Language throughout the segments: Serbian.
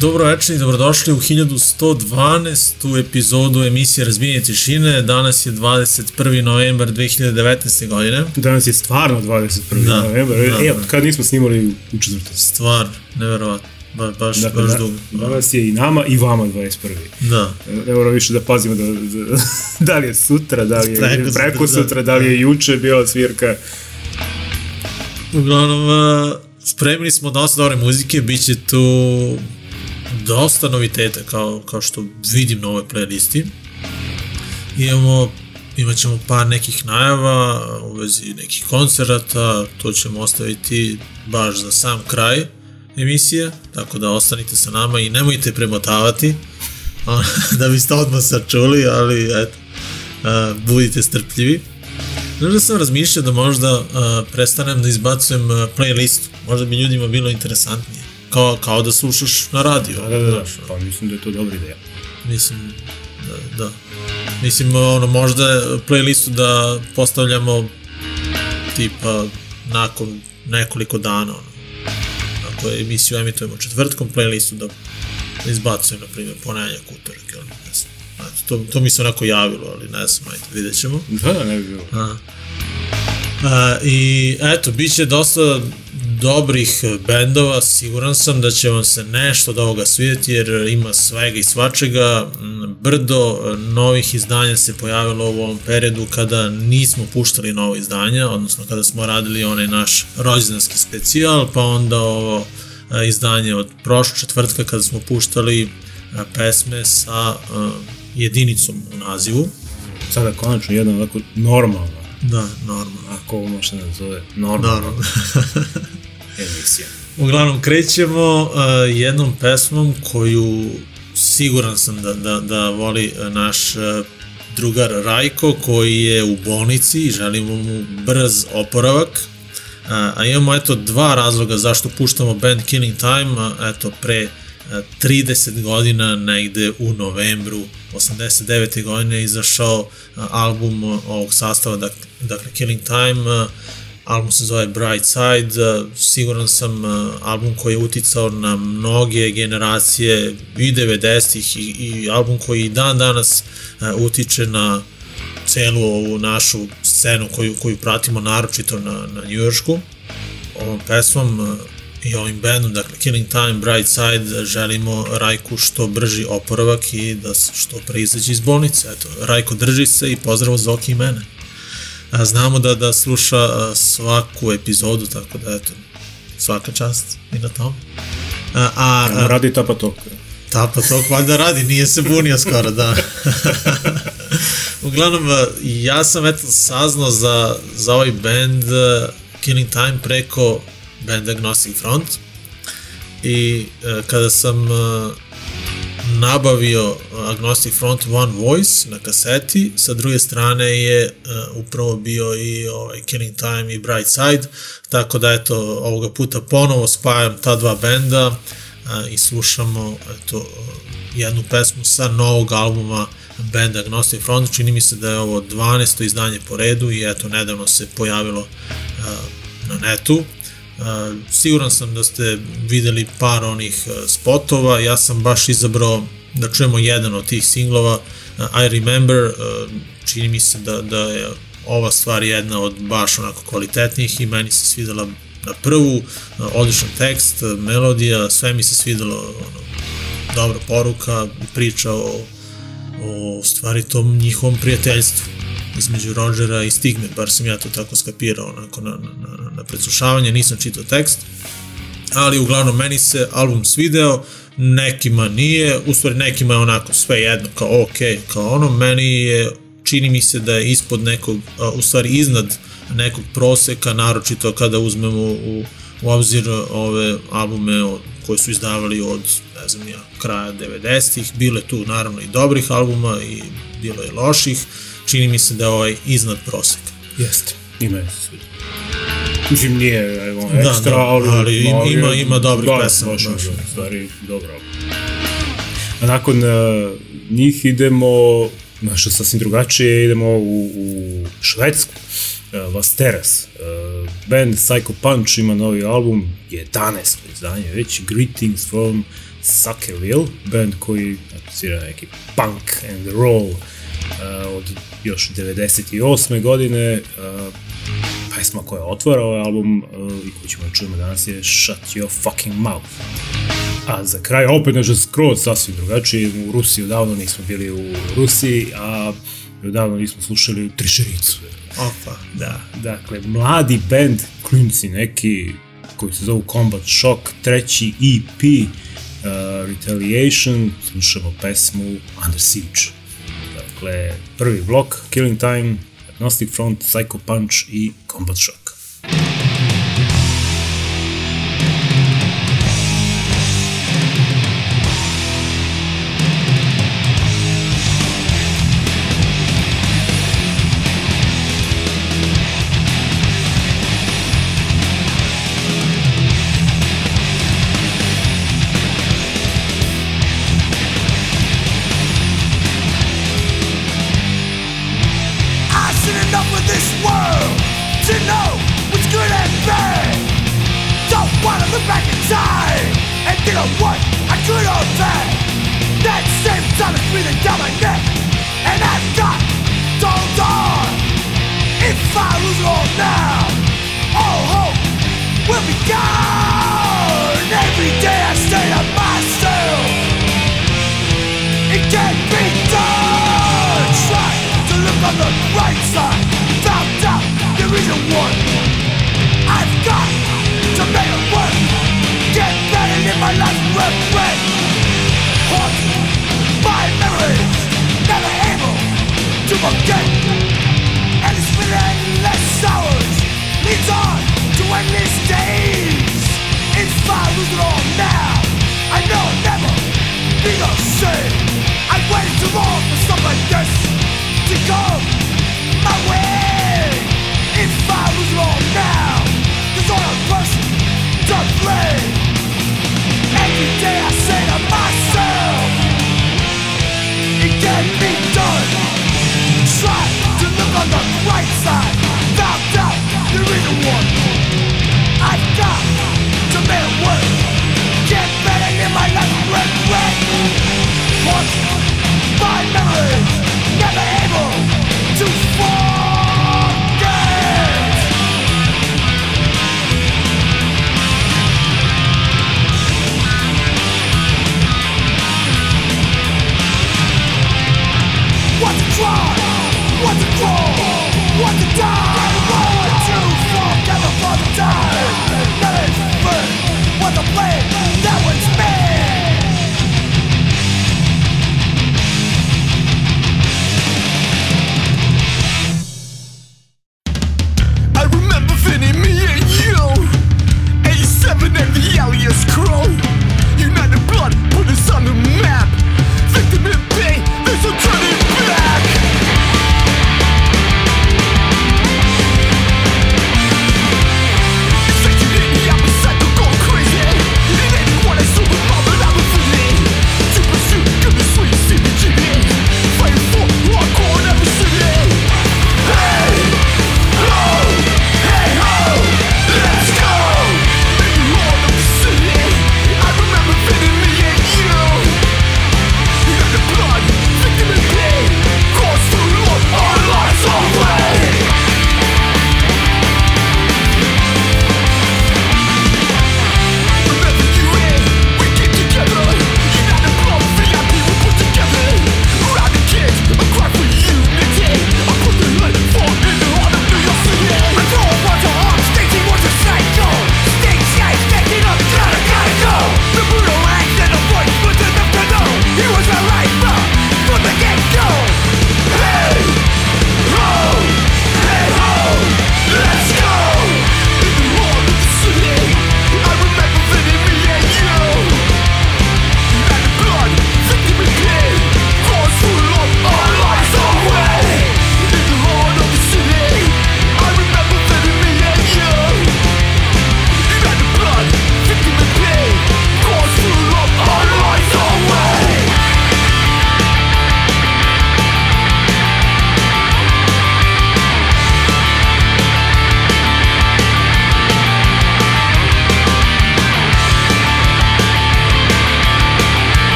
Dobro večer i dobrodošli u 1112. epizodu emisije Razbijenje tišine. Danas je 21. novembar 2019. godine. Danas je stvarno 21. Da, novembar. da, Evo, da. kad nismo snimali u četvrtak. Stvar, neverovatno. Ba, baš, Dakle, baš da, dugo. Da. danas je i nama i vama 21. da. Ne moramo više da pazimo da, da, da li je sutra, da li je Preko preko, sutra, preko da. sutra, da li je juče bila svirka. Uglavnom, uh, spremili smo dosta dobre muzike, bit će tu dosta noviteta, kao, kao što vidim na ovoj playlisti. Imamo, imat ćemo par nekih najava u vezi nekih koncerata, to ćemo ostaviti baš za sam kraj emisije, tako da ostanite sa nama i nemojte premotavati, da biste odmah sačuli, ali eto, budite strpljivi. Znaš da sam razmišljao da možda prestanem da izbacujem playlistu. Možda bi ljudima bilo interesantnije. Kao, kao da slušaš na radio. Da, da, da, znaš, pa mislim da je to dobra ideja. Mislim, da, da. Mislim, ono, možda playlistu da postavljamo tipa nakon nekoliko dana, ono. Ako je emisiju emitujemo četvrtkom, playlistu da izbacujem, na primjer, ponedjeljak, utorak, ili ne znam. Eto, to, to mi se onako javilo, ali ne znam, ajde, vidjet ćemo. Da, da, ne bi bilo. A. A, I eto, bit će dosta dobrih bendova, siguran sam da će vam se nešto od ovoga svidjeti jer ima svega i svačega. M, Brdo e, novih izdanja se pojavilo u ovom periodu kada nismo puštali novo izdanja, odnosno kada smo radili onaj naš rođendanski specijal, pa onda ovo e, izdanje od prošlog četvrtka kada smo puštali pesme sa jedinicom u nazivu. Sada konačno jedna ovako normalna, Da, normalno. ako ovo može da zove, normalna Naravno. emisija. Uglavnom, krećemo uh, jednom pesmom koju siguran sam da, da, da voli uh, naš uh, drugar Rajko koji je u bolnici i želimo mu brz oporavak. Uh, a imamo eto dva razloga zašto puštamo band Killing Time, uh, eto pre uh, 30 godina negde u novembru 89. godine izašao uh, album uh, ovog sastava, dak- dakle Killing Time, uh, album se zove Bright Side, uh, siguran sam uh, album koji je uticao na mnoge generacije i 90-ih i, i album koji dan danas uh, utiče na celu ovu našu scenu koju, koju pratimo naročito na, na Njujoršku. Ovom pesmom i ovim bandom, dakle Killing Time, Bright Side, želimo Rajku što brži oporavak i da što pre izađe iz bolnice. Eto, Rajko drži se i pozdrav Zoki i mene. A, znamo da da sluša svaku epizodu, tako da eto, svaka čast i na tom. A, a, a radi tapa to. Tapa to valjda radi, nije se bunio skoro, da. Uglavnom, ja sam eto saznao za, za ovaj band Killing Time preko banda Agnostic Front i a, kada sam a, nabavio Agnostic Front One Voice na kaseti, sa druge strane je uh, upravo bio i ovaj, Killing Time i Bright Side, tako da eto, ovoga puta ponovo spajam ta dva benda uh, i slušamo eto, uh, jednu pesmu sa novog albuma benda Agnostic Front, čini mi se da je ovo 12. izdanje po redu i eto, nedavno se pojavilo uh, na netu. Uh, siguran sam da ste videli par onih uh, spotova, ja sam baš izabrao da čujemo jedan od tih singlova, uh, I Remember, čini mi se da, da je ova stvar jedna od baš onako kvalitetnijih i meni se svidela na prvu, odličan tekst, melodija, sve mi se svidelo, ono, dobra poruka, priča o, o stvari tom njihovom prijateljstvu između Rodgera i Stigme, bar sam ja to tako skapirao onako na, na, na, predslušavanje, nisam čitao tekst, ali uglavnom meni se album svideo, nekima nije, u stvari nekima je onako sve jedno, kao ok, kao ono, meni je, čini mi se da je ispod nekog, u stvari iznad nekog proseka, naročito kada uzmemo u, u obzir ove albume od, koje su izdavali od, ne znam ja, kraja 90-ih, bile tu naravno i dobrih albuma i bilo je loših, čini mi se da je ovaj iznad proseka. Jeste. Ima je. Mislim, nije evo, Da, ekstra, da, ali, ali im- ima- ima dobrih da, pesama, baš. baš. stvari, dobro. A nakon uh, njih idemo, nešto sasvim drugačije, idemo u, u Švedsku. Uh, Las Teras. Uh, band Psycho Punch ima novi album, 11. izdanje već, Greetings from Suckerville, band koji svira neki punk and roll uh, od još 98. godine. Uh, pesma koja otvara ovaj album uh, i koju ćemo da čujemo danas je Shut Your Fucking Mouth. A za kraj opet nešto skroz sasvim drugačije. U Rusiji odavno nismo bili u Rusiji, a odavno nismo slušali Trišericu. Opa. Da, dakle, mladi band, klinci neki, koji se zovu Combat Shock, treći EP, uh, Retaliation, slušamo pesmu Under Siege. Dakle, prvi blok, Killing Time, Agnostic Front, Psycho Punch i Combat Shock. Enough of this world to know what's good and bad. Don't wanna look back in time and think of what I could have had. That same time is breathing down my neck, and I've got to hold on. If I lose it all now, all hope will be gone. Every day I say to myself. It can't be done. Try to look on the my regret. Haunted by memories, never able to forget. And it's been endless hours, leads on to endless days. All now, I know I'll never be the same. I waited too long for stuff like this to come my way. Be done. Try to look on the right side.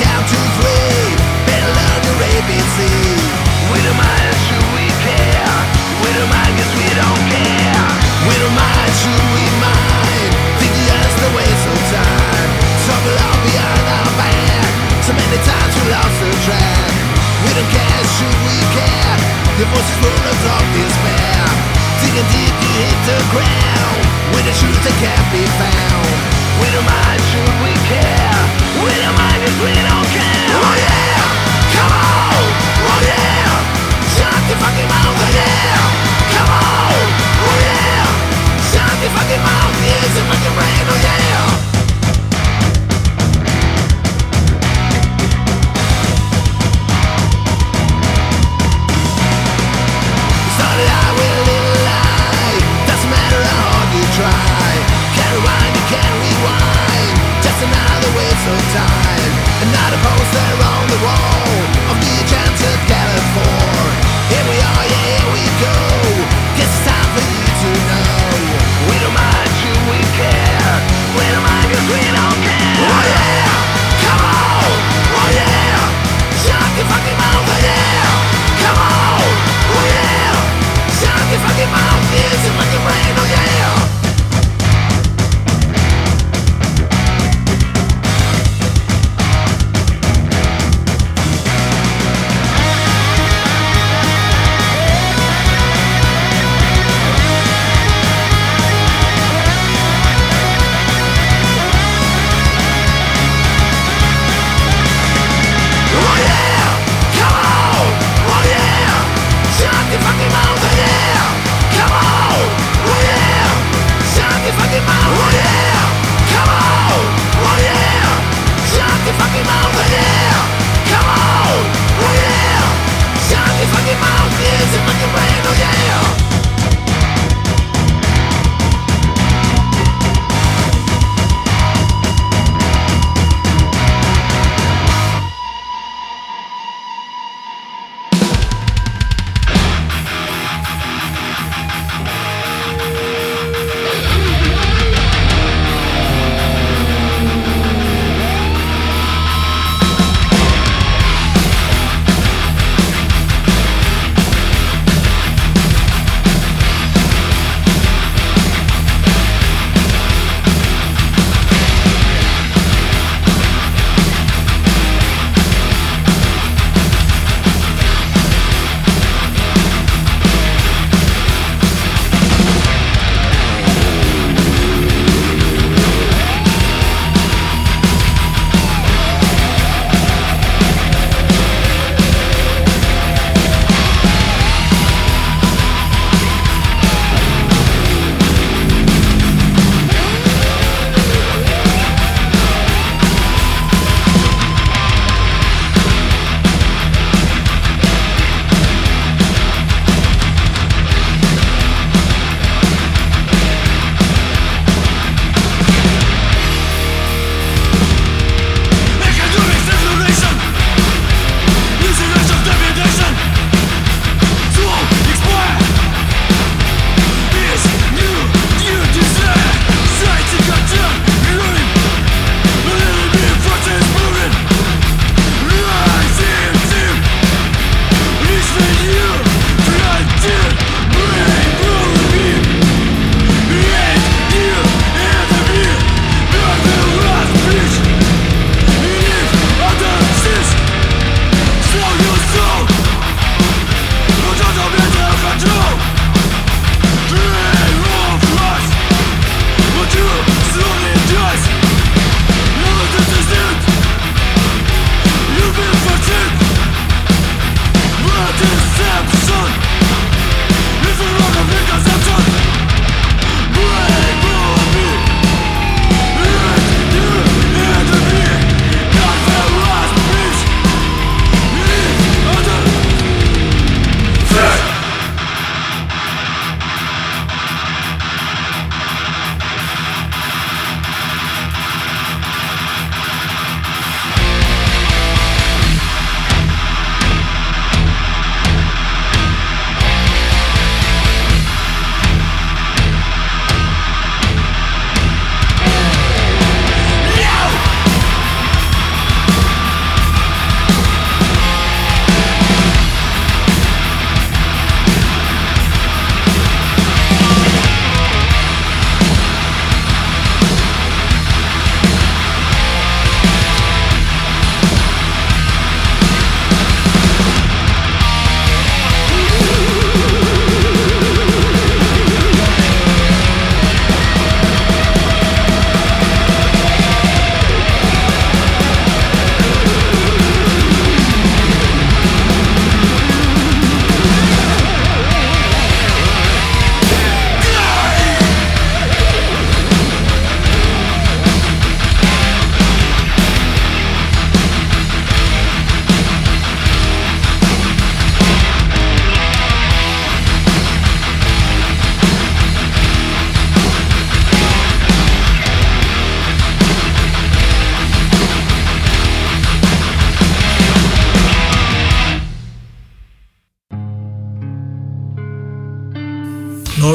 count to three. Learn your ABC. We don't mind, should we care? We don't we don't care. We don't mind, should we mind? Think just a waste of time. Behind our back. So many times we lost the track. We don't care, should we care? The voices full of despair. Digging deep, you hit the ground. When the truth that can't be found. We don't mind, should we care? We don't mind, cause we don't care. Oh yeah, come on, oh yeah. Shut your fucking mouth, oh yeah. Come on, oh yeah. Shut your fucking mouth, use your fucking brain, oh yeah. Of time. Poster on the wall California. Here we are, here we go. Guess it's time for you to know. We don't mind, should we care? We don't we don't care. Oh yeah, come on, oh yeah. Shut your fucking mouth, oh yeah. Come on, oh yeah. Shut your fucking mouth, your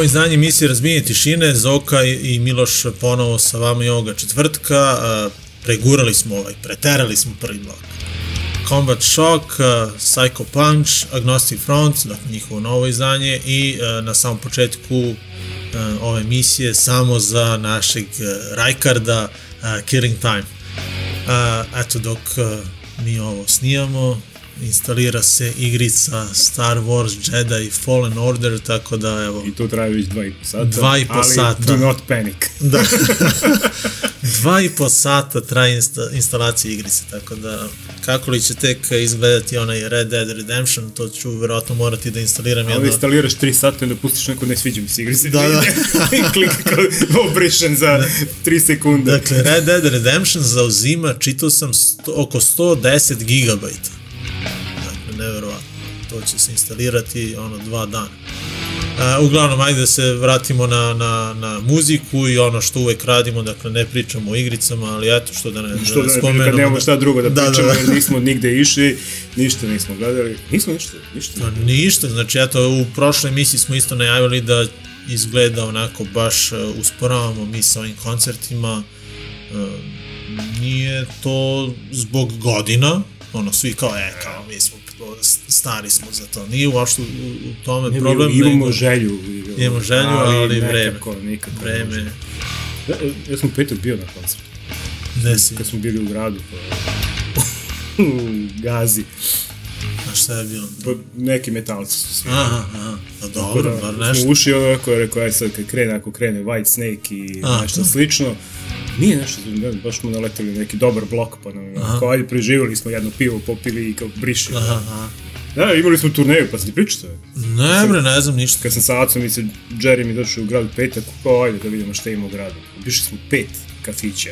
izdanje emisije Razbijenje tišine, Zoka i Miloš ponovo sa vama i ovoga četvrtka. Pregurali smo ovaj, preterali smo prvi blok. Combat Shock, Psycho Punch, Agnostic Front, dakle njihovo novo izdanje i na samom početku ove emisije samo za našeg Rajkarda Killing Time. Eto dok mi ovo snijamo, instalira se igrica Star Wars Jedi Fallen Order, tako da evo, I to traje već dva i po sata. Dva i po ali sata. do not panic. Da. Dva i po sata traje insta, instalacija igrice, tako da kako li će tek izgledati onaj Red Dead Redemption, to ću verovatno morati da instaliram Ali jedno... instaliraš 3 sata i onda pustiš neko ne sviđa mi se igri se. Da, da. I klika kao obrišen za 3 sekunde. Dakle, Red Dead Redemption zauzima, čitao sam, sto, oko 110 gigabajta. Neverovatno. To će se instalirati ono dva dana. Uh, uglavnom, ajde da se vratimo na, na, na muziku i ono što uvek radimo, dakle ne pričamo o igricama, ali eto što da ne, Što da, spomenemo. kad nemamo šta drugo da, Da, da, pričamo, da. jer nismo nigde išli, ništa nismo gledali. Nismo ništa, ništa. Pa ništa, znači eto u prošloj emisiji smo isto najavili da izgleda onako baš uh, usporavamo mi sa ovim koncertima. Uh, nije to zbog godina, ono svi kao e kao mi smo stari smo za to. Nije uopšte u, u tome Ne, problem. imamo nego- želju. Imamo želju, ali vreme. Nekako, nikako. Vreme, može. Ja, ja sam petak bio na koncertu. ne si, Kad smo bili u gradu. Pa, u Gazi. a šta je bilo? Pa, neki metalci su svi. Aha, aha, pa dobro, bar Smo nešto. ušli ono ako je rekao, aj sad kad krene, ako krene White Snake i A, nešto to. slično, nije nešto, ne znam, baš smo naleteli na neki dobar blok, pa nam, kao, ajde, preživjeli smo jedno pivo, popili i kao briši. Aha, aha. Da, imali smo turneju, pa sam ti pričao to. Ne bre, ne znam ništa. Kad sam sa Acom i sa Jerry mi došli u grad petak, kao, ajde da vidimo šta ima u gradu. Obišli smo pet kafića.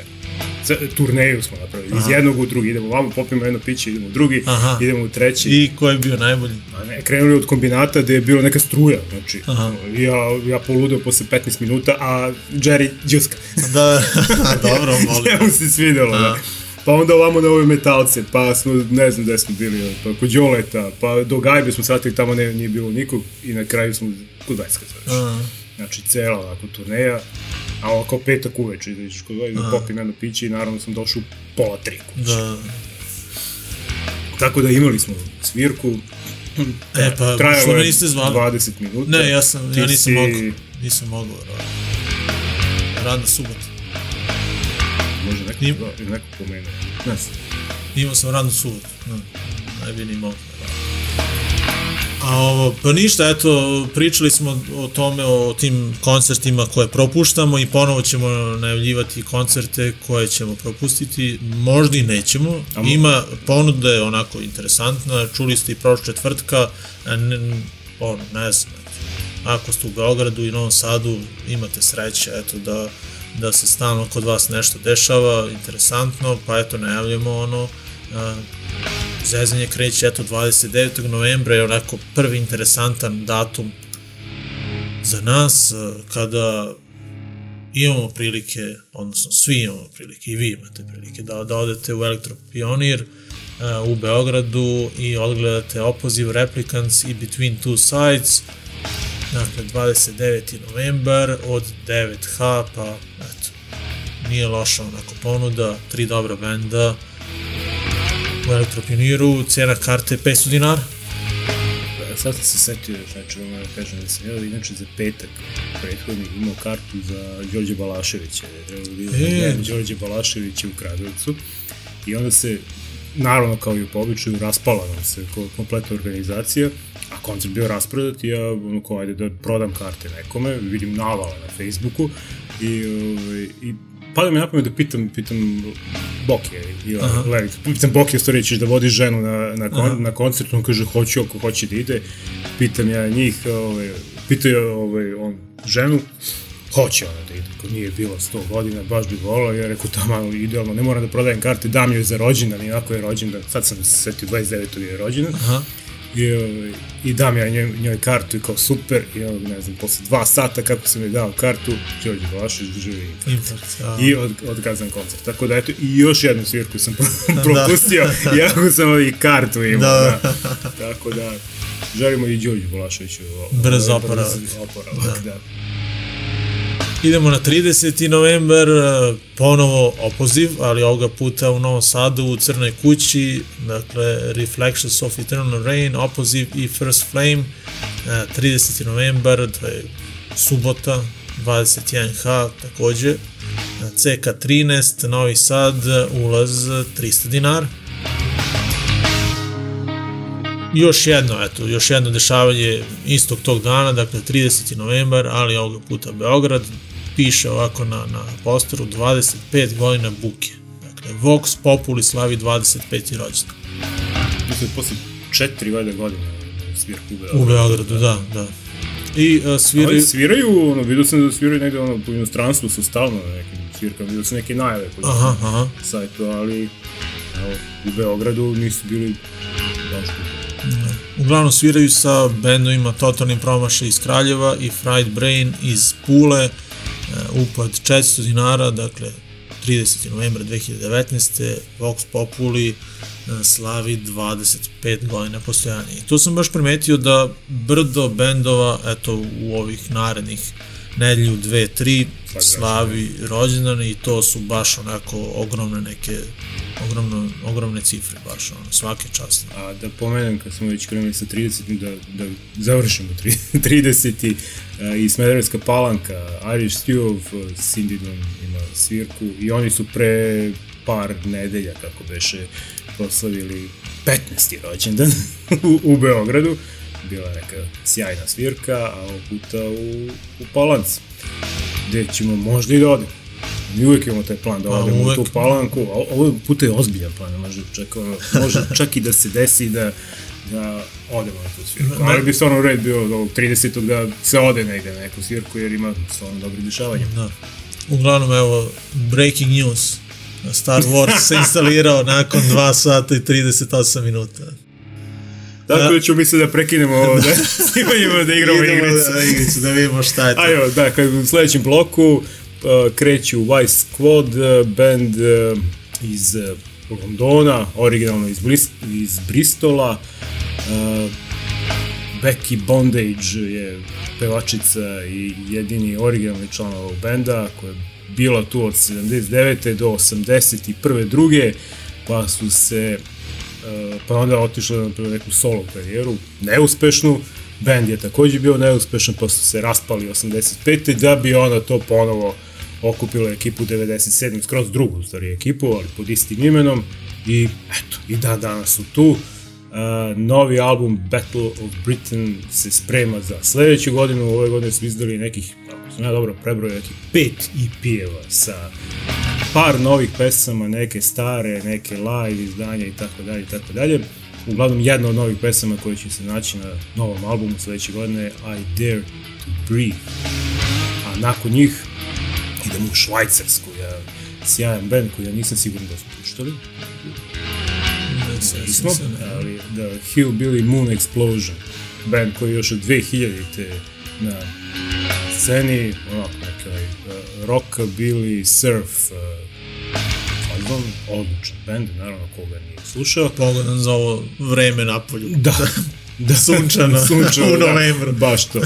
Za, turneju smo napravili, iz jednog u drugi, idemo vamo, popijemo jedno piće, idemo u drugi, Aha. idemo u treći. I ko je bio najbolji? A ne, krenuli od kombinata gde je bila neka struja, znači, Aha. ja, ja poludeo posle 15 minuta, a Jerry džuska. Da, dobro, molim. Njemu se svidelo, da. Pa onda ovamo na ove metalce, pa smo, ne znam gde smo bili, pa kod Đoleta, pa do Gajbe smo shvatili, tamo ne, nije bilo nikog i na kraju smo kod Vajska Aha. Znači, cela ovako turneja, a kao petak uveče, da ideš kod Vajska, da popijem jedno piće i naravno sam došao u pola tri kuće. Da. Tako da imali smo svirku, E, pa, trajalo što me niste zvali? 20 minuta. Ne, ja sam, ja nisam si- mogao. Nisam mogao, verovatno. Radna subota. Može neko, Nim- da, neko pomenuo. Ne znam. Imao sam radnu subotu. No, ne bi ni mogao. A ovo, pa ništa, eto, pričali smo o tome, o tim koncertima koje propuštamo i ponovo ćemo najavljivati koncerte koje ćemo propustiti, možda i nećemo. Ima ponuda je onako interesantna, čuli ste i prošle četvrtka, ne, ono, ne znam, ako ste u Beogradu i Novom Sadu, imate sreće, eto, da, da se stalno kod vas nešto dešava, interesantno, pa eto, najavljamo ono, zezanje kreće eto 29. novembra je onako prvi interesantan datum za nas kada imamo prilike, odnosno svi imamo prilike i vi imate prilike da, da odete u Elektropionir u Beogradu i odgledate opoziv Replicants i Between Two Sides dakle 29. novembar od 9h pa eto nije loša onako ponuda, tri dobra benda u Elektropioniru, cena karte 500 dinara. E, Sad sam se setio znači, ono da kažem da sam ja inače za petak prethodni imao kartu za Đorđe Balaševića. E. E, Đorđe Balašević je u Kragujevcu i onda se naravno kao i u običaju raspala nam se ko- kompletna organizacija a koncert bio rasprodat i ja ono kao ajde da prodam karte nekome vidim navala na Facebooku i, ovaj, i pada mi na pamet da pitam, pitam Bokija i Lević, pitam Bokija stvari, ćeš da vodiš ženu na, na, kon, na koncert, on kaže hoću ako hoće da ide, pitam ja njih, ovaj, pitaju ovaj, on ženu, hoće ona da ide, ako nije bilo 100 godina, baš bi volao, ja rekao tamo idealno, ne moram da prodajem karte, dam joj za rođendan, i ako je rođendan, sad sam se setio 29. je rođendan, Aha. I, ovaj, i dam ja njoj, njoj kartu i kao super i on, ne znam, posle dva sata kako sam joj dao kartu, Đorđe Balašević živi infarkt. Infarkt, a. I od, odgazan koncert. Tako da eto, i još jednu svirku sam pro- propustio, iako sam i kartu imao. Da. Da. Tako da, želimo i Đorđu Bolaševiću o- Brz oporavak. brz oporavak, da. Idemo na 30. novembar, e, ponovo opoziv, ali ovoga puta u Novom Sadu, u Crnoj kući, dakle Reflections of Eternal Rain, opoziv i First Flame, e, 30. novembar, to je subota, 21H takođe, E, CK13, Novi Sad, ulaz 300 dinara. još jedno, eto, još jedno dešavanje istog tog dana, dakle 30. novembar, ali ovoga puta Beograd, piše ovako na, na posteru 25 godina buke. Dakle, Vox Populi slavi 25. rođendan. Mislim, posle četiri valjda godine svirku u Beogradu. U Beogradu, da, da. I uh, Oni sviraju... sviraju, ono, vidio sam da sviraju negde ono, po inostranstvu su stalno na nekim svirkama, vidio sam neke najave po Aha, aha. sajtu, ali evo, u Beogradu nisu bili baš dugo. Uglavnom sviraju sa bendovima Totalnim promašaj iz Kraljeva i Fried Brain iz Pule, upad 400 dinara, dakle 30. novembra 2019. Vox Populi uh, slavi 25 godina postojanja. I tu sam baš primetio da brdo bendova, eto u ovih narednih nedelju, dve, tri, slavi rođendan i to su baš onako ogromne neke ogromno, ogromne cifre baš ono, svake časti. A da pomenem, kad smo već krenuli sa 30. da, da završimo tri- 30. Uh, i Smederevska palanka, Irish Stew of uh, Sindidom ima svirku i oni su pre par nedelja, kako beše, proslavili 15. rođendan u, u Beogradu. Bila je neka sjajna svirka, a ovog puta u, u Palanci, gde ćemo možda i da odemo. Mi uvek imamo taj plan da A, odemo u tu palanku, a o- ovo puta je ozbiljan plan, može, čak, ono, može čak i da se desi da, da odemo na tu svirku. Ali bi stvarno red bio do ovog 30. da se ode negde na neku svirku, jer ima stvarno dobri dešavanja. Da. Uglavnom, evo, breaking news. Star Wars se instalirao nakon 2 sata i 38 minuta. Tako da ću mi se da prekinemo ovo, da, imanjimo da igramo igricu. Da, igricu, da vidimo šta je to. A evo, da, kad u sledećem bloku uh, kreću Vice Squad, uh, band uh, iz uh, Londona, originalno iz, Bris iz Bristola. Uh, Becky Bondage je pevačica i jedini originalni član ovog benda koja je bila tu od 79. do 81. druge, pa su se uh, pa onda otišla na neku solo karijeru, neuspešnu, band je takođe bio neuspešan, pa su se raspali 85. da bi onda to ponovo okupilo ekipu 97. skroz drugu stvari ekipu, ali pod istim imenom i eto, i da danas su tu. Uh, novi album Battle of Britain se sprema za sledeću godinu, ove godine su izdali nekih, ako sam ja dobro prebrojao, nekih pet EP-eva sa par novih pesama, neke stare, neke live izdanja i tako dalje i tako dalje. Uglavnom jedna od novih pesama koja će se naći na novom albumu sledeće godine je I Dare to Breathe. A nakon njih idemo u Švajcarsku, jedan sjajan band koji ja nisam siguran da su puštali. Nismo, ali da Hillbilly Moon Explosion, band koji je još od 2000-te na sceni, onako neki ovaj, uh, rockabilly, surf, uh, album, odličan band, naravno koga nije slušao. Pogodan za ovo vreme napolju. Da, da Sunčano, sunčano u da, novembru. baš to.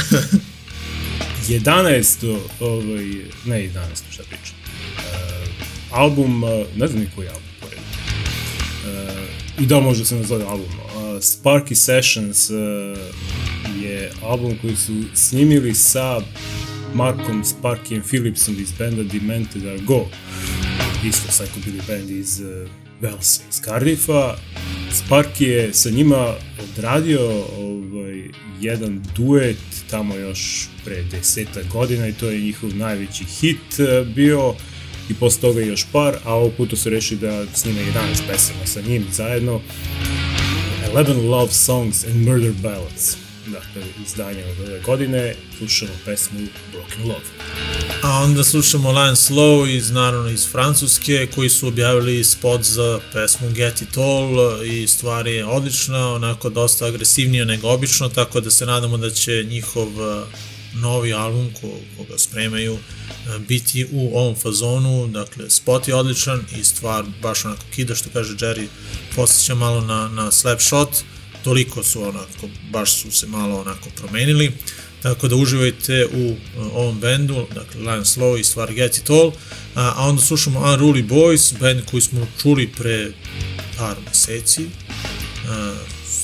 11. ovaj, ne 11. šta pričam. Uh, album, uh, ne znam ni koji album pored. Uh, I da možda se nazove album. Uh, Sparky Sessions uh, je album koji su snimili sa Markom Sparkijem Phillipsom iz benda Demented Are Go. Isto psychobilly band iz uh, Velsa, iz Cardiffa. Sparky je sa njima odradio ovaj, jedan duet tamo još pre deseta godina i to je njihov najveći hit eh, bio i posle toga još par, a ovog puta su rešili da snime 11 pesama sa njim zajedno. 11 Love Songs and Murder Ballads dakle, izdanje od ove godine slušamo pesmu Broken Love. A onda slušamo Lion Slow iz, naravno, iz Francuske, koji su objavili spot za pesmu Get It All i stvar je odlična, onako dosta agresivnija nego obično, tako da se nadamo da će njihov uh, novi album ko, koga spremaju uh, biti u ovom fazonu, dakle spot je odličan i stvar baš onako kida što kaže Jerry, posjeća malo na, na Slapshot, Razbijanje toliko su onako, baš su se malo onako promenili, tako da uživajte u eh, ovom bendu, dakle Lion Slow i stvar Get It All, a, a onda slušamo Unruly Boys, band koji smo čuli pre par meseci, a,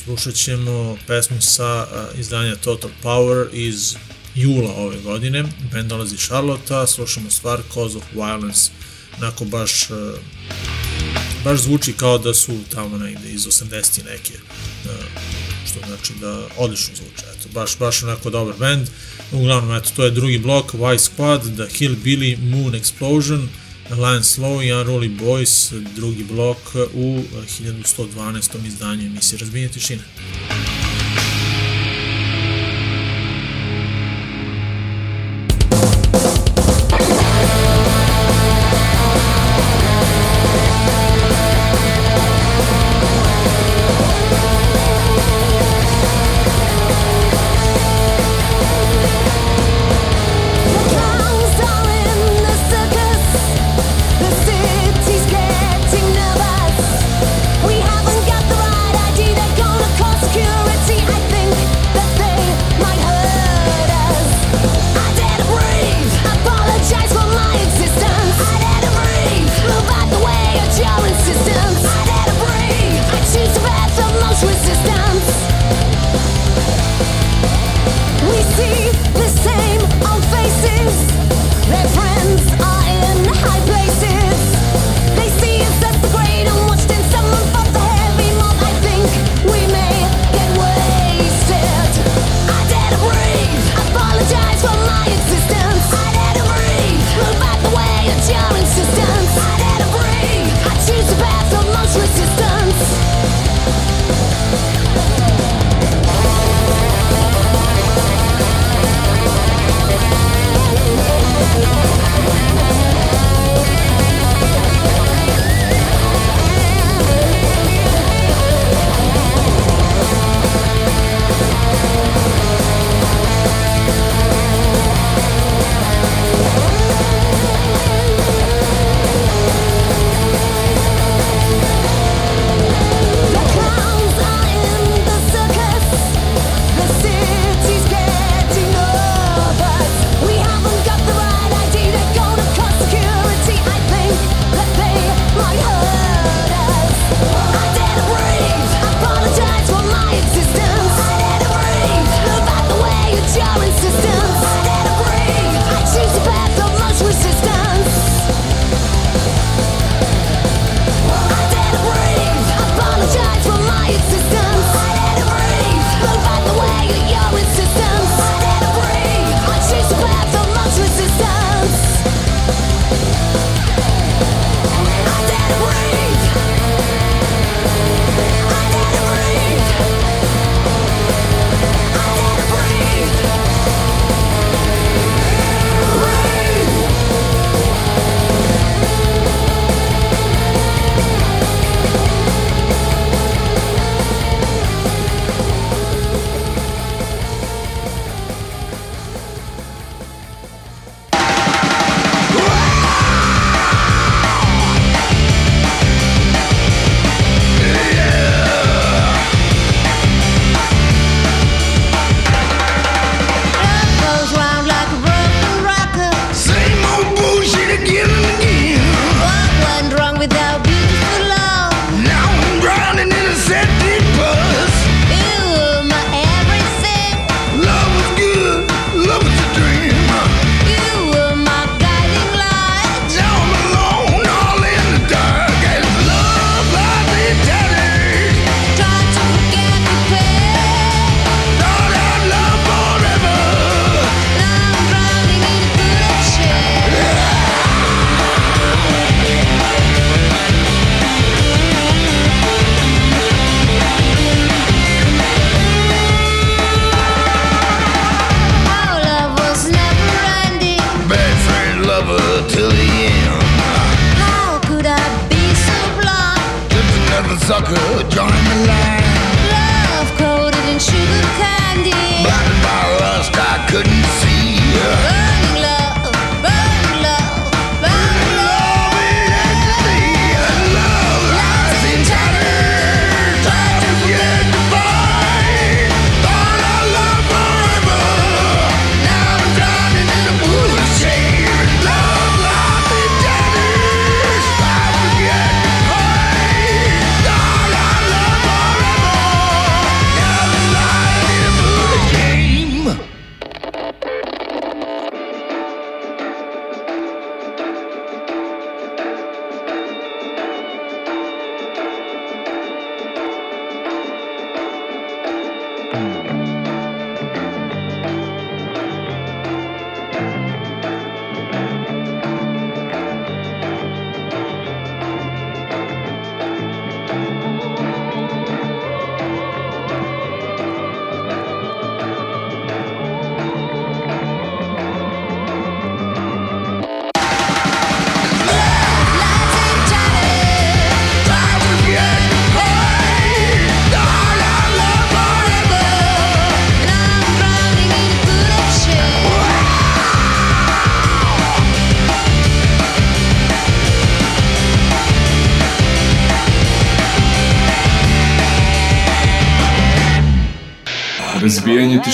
slušat ćemo pesmu sa a, izdanja Total Power iz jula ove godine, band dolazi Charlotte, slušamo stvar Cause of Violence, onako baš a, baš zvuči kao da su tamo negde iz 80-ti neke, da, što znači da odlično zvuče, eto, baš, baš onako dobar band. Uglavnom, eto, to je drugi blok, Y Squad, The Hillbilly, Moon Explosion, Lion Slow i Unruly Boys, drugi blok u eh, 1112. izdanju emisije Razbijenje tišine. Muzika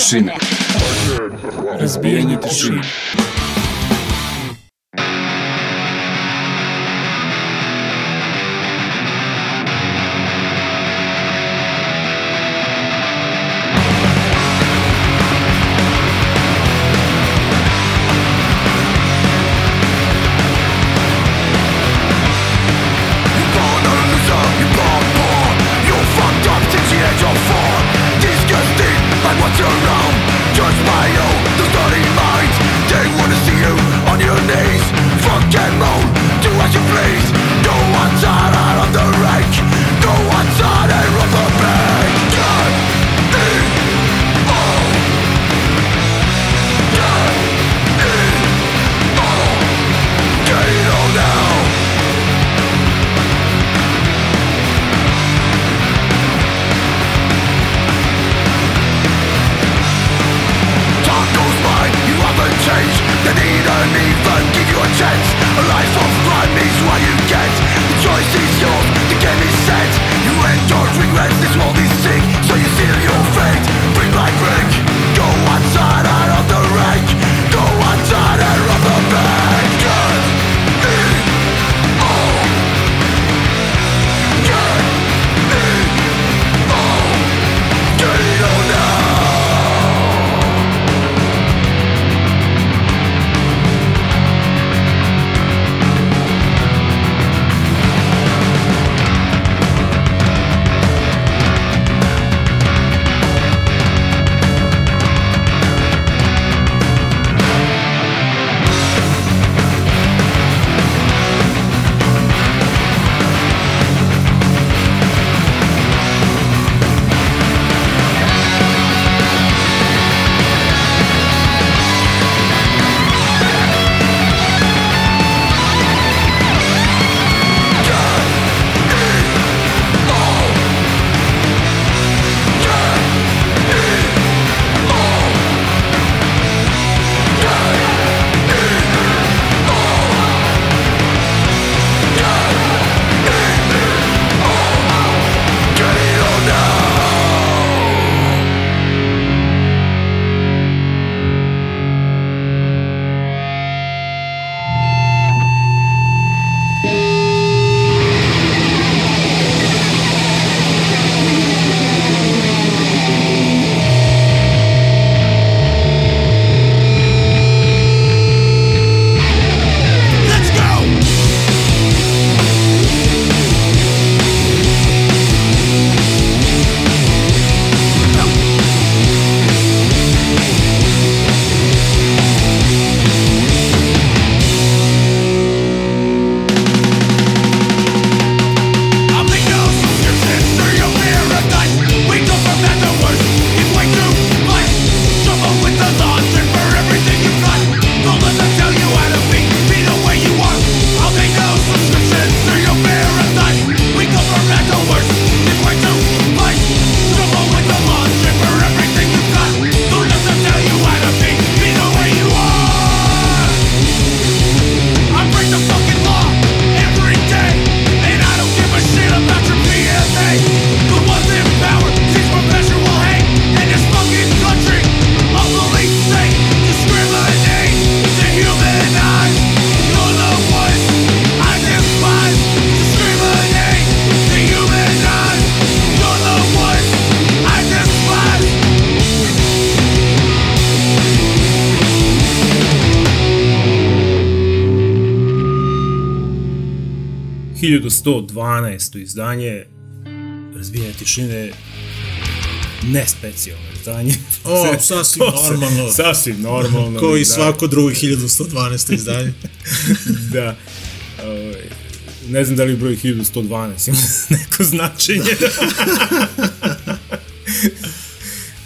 tišine. Razbijanje tišine. Hiljadu 112. izdanje razbijanje tišine ne specijalno izdanje. O, sasvim normalno. sasvim normalno. Koji da. svako drugo 1112. izdanje. da. Ovaj, ne znam da li broj 1112 ima neko značenje.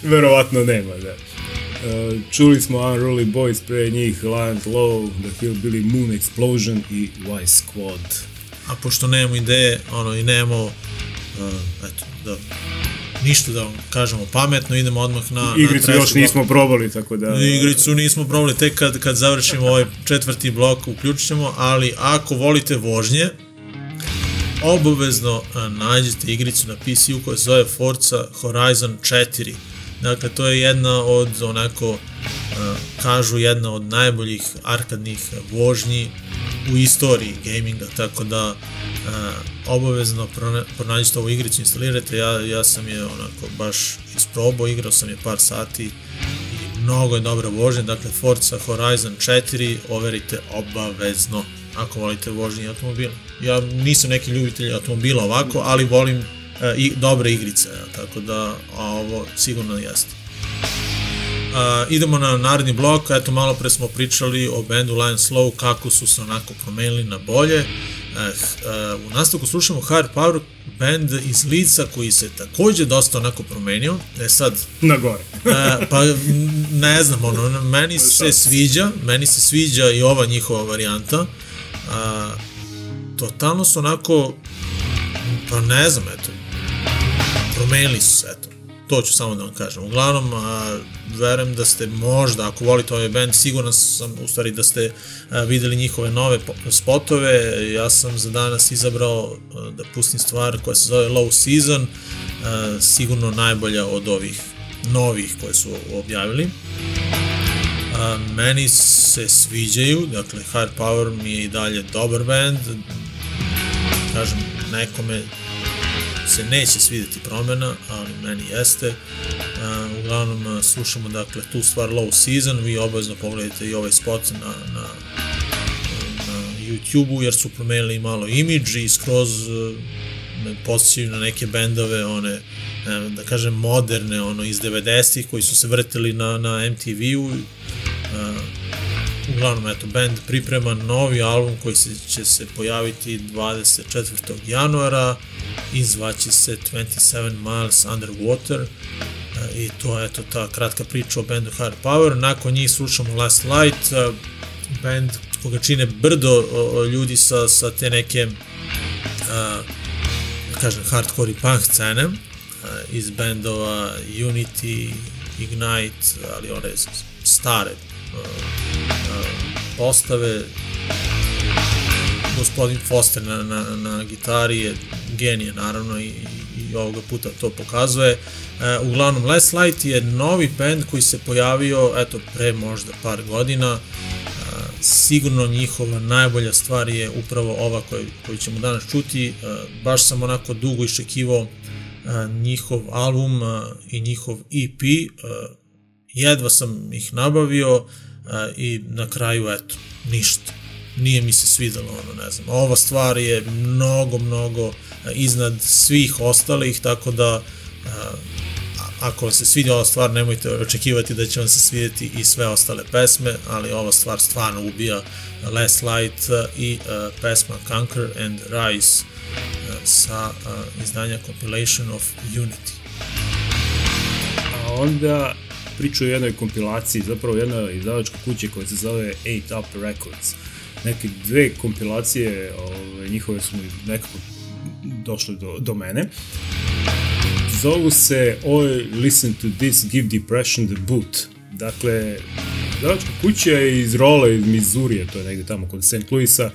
Verovatno nema, da. Uh, čuli smo Unruly Boys pre njih, Lion Low, The Hillbilly Moon Explosion i Vice Squad. A pošto nemamo ideje, ono, i nemamo, uh, eto, da, ništa da vam kažemo pametno, idemo odmah na... Igricu na još blok. nismo probali, tako da... Igricu nismo probali, tek kad, kad završimo ovaj četvrti blok uključit ćemo, ali ako volite vožnje, obavezno a, nađite igricu na PC-u koja se zove Forza Horizon 4. Dakle, to je jedna od onako, uh, kažu jedna od najboljih arkadnih vožnji u istoriji gaminga, tako da uh, obavezno prona- pronađite ovu igricu, instalirajte, ja, ja sam je onako baš isprobao, igrao sam je par sati i mnogo je dobra vožnja, dakle Forza Horizon 4 overite obavezno ako volite vožnje automobila. Ja nisam neki ljubitelj automobila ovako, ali volim e, i dobre igrice, ja, tako da a ovo sigurno jeste. Uh, idemo na naredni blok, eto malo pre smo pričali o bendu Lion Slow, kako su se onako promenili na bolje. Uh, uh, u nastavku slušamo Hard Power band iz Lica koji se takođe dosta onako promenio. E sad, Na gore. E, pa ne znam, ono, meni se sviđa, meni se sviđa i ova njihova varijanta. A, totalno su onako, pa ne znam, eto, promenili su se, eto. To ću samo da vam kažem. Uglavnom, a, verujem da ste možda, ako volite ovaj band, siguran sam u stvari da ste a, videli njihove nove po- spotove. Ja sam za danas izabrao a, da pustim stvar koja se zove Low Season, a, sigurno najbolja od ovih novih koje su objavili. A, meni se sviđaju, dakle Hard Power mi je i dalje dobar band, kažem, nekome se neće svidjeti promena, ali meni jeste. A, uglavnom a, slušamo dakle tu stvar Low Season, vi obavezno pogledajte i ovaj spot na, na, na YouTube-u jer su promenili malo imidž i skroz e, me podsjećaju na neke bendove, one, e, da kažem, moderne, ono, iz 90-ih koji su se vrtili na, na MTV-u. E, uglavnom, eto, band priprema novi album koji se, će se pojaviti 24. januara i zvaće se 27 Miles Underwater E, i to je eto ta kratka priča o bendu Hard Power. Nakon njih slušamo Last Light, e, band koga čine brdo ljudi sa, sa te neke a, da kažem hardcore i punk scene iz bendova Unity, Ignite, ali one stare a, a, postave gospodin Foster na, na, na gitari je genije naravno i, i ovoga puta to pokazuje. E, uglavnom, Last Light je novi band koji se pojavio eto pre možda par godina. E, sigurno njihova najbolja stvar je upravo ova koju, koju ćemo danas čuti. E, baš sam onako dugo iščekivao e, njihov album e, i njihov EP. E, jedva sam ih nabavio e, i na kraju eto, ništa nije mi se svidelo ono, ne znam. Ova stvar je mnogo, mnogo e, iznad svih ostalih, tako da e, a- ako vam se sviđa ova stvar, nemojte očekivati da će vam se svidjeti i sve ostale pesme, ali ova stvar stvarno ubija Last Light e, i uh, pesma Conquer and Rise sa izdanja Compilation of Unity. A onda priča o jednoj kompilaciji, zapravo jedna izdavačka kuća koja se zove 8 Up Records. Neke dve kompilacije ove, njihove su nekako došle do, do mene. Zovu se Oi, Listen to This, Give Depression the Boot. Dakle, izdavačka kuća je iz Rola iz Mizurije, to je negde tamo kod St. Louisa,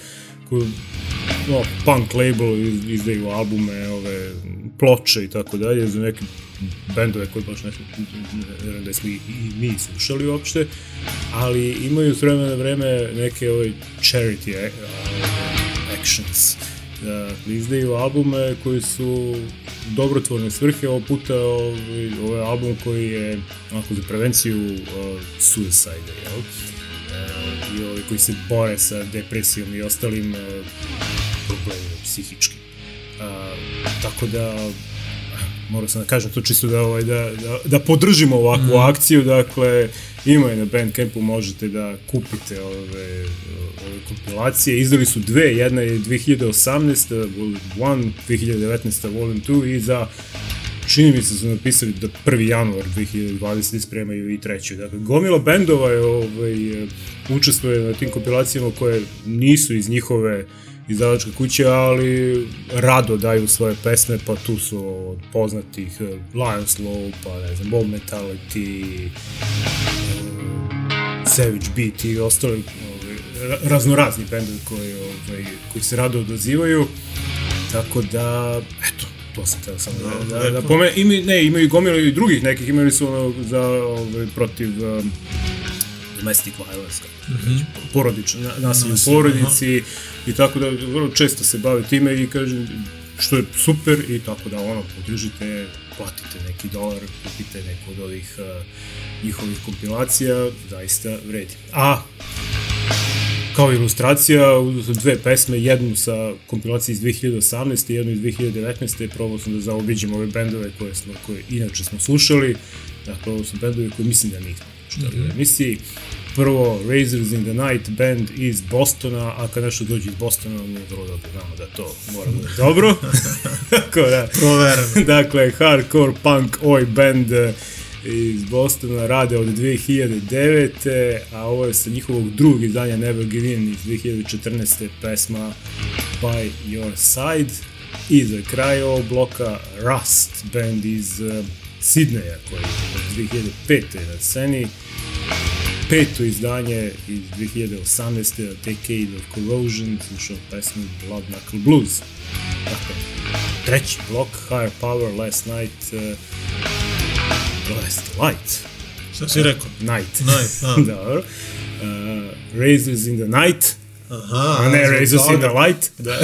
koju no, punk label iz- izdaju albume, ove, ploče i tako dalje, za neke bendove koje baš ne, ne da smo i, mi slušali uopšte, ali imaju s vremena na vreme neke ove charity a, a, actions. Da, izdaju albume koji su dobrotvorne svrhe, ovog puta ovaj, ovaj album koji je onako za prevenciju uh, suicide, jel? Uh, i ovaj, koji se bore sa depresijom i ostalim uh, problemima psihičkim. Uh, tako da morao sam da kažem to čisto da ovaj da da, da podržimo ovakvu mm. akciju, dakle ima je na Bandcampu možete da kupite ove ove kompilacije. Izdali su dve, jedna je 2018 Volume 1, 2019 Volume 2 i za čini mi se su napisali da 1. januar 2020 spremaju i treću. Dakle, gomila bendova je ovaj, učestvuje na tim kompilacijama koje nisu iz njihove izdavačke kuće, ali rado daju svoje pesme, pa tu su od poznatih eh, Lion Slow, pa ne znam, Bomb Mentality, eh, Savage Beat i ostali ovaj, ra- raznorazni bendovi koji, ovaj, koji se rado odazivaju. Tako da, eto, to sam teo samo da, da, da pomene. Imaju, ne, imaju gomilu i drugih nekih, imali su ono za, ovaj, protiv um, domestic violence, mm -hmm. porodično, na, nasilje u porodici i tako da vrlo često se bave time i kažem što je super i tako da ono podržite, platite neki dolar, kupite neku od ovih uh, njihovih kompilacija, zaista vredi. A kao ilustracija, dve pesme, jednu sa kompilacije iz 2018. i jednu iz 2019. Probao sam da zaobiđem ove bendove koje, smo, koje inače smo slušali. Dakle, ovo su bendovi koje mislim da nismo čitali u emisiji. Prvo, Razors in the Night band iz Bostona, a kad nešto dođe iz Bostona, mi je vrlo dobro znamo da to mora bude dobro. Tako da, Provereno. dakle, hardcore punk oj band eh, iz Bostona rade od 2009. a ovo je sa njihovog drugog izdanja Never Give In iz 2014. pesma By Your Side i za kraj ovog bloka Rust band iz uh, Sidneja koji je od 2005. na sceni peto izdanje iz 2018. A Decade of Corrosion slušao pesmu Blood Knuckle Blues dakle, treći blok Higher Power Last Night uh, Last Light Šta si rekao? Night. Night, a. Dobro. Uh, Razors in the Night. Aha, a ne Razors in the Light. Da.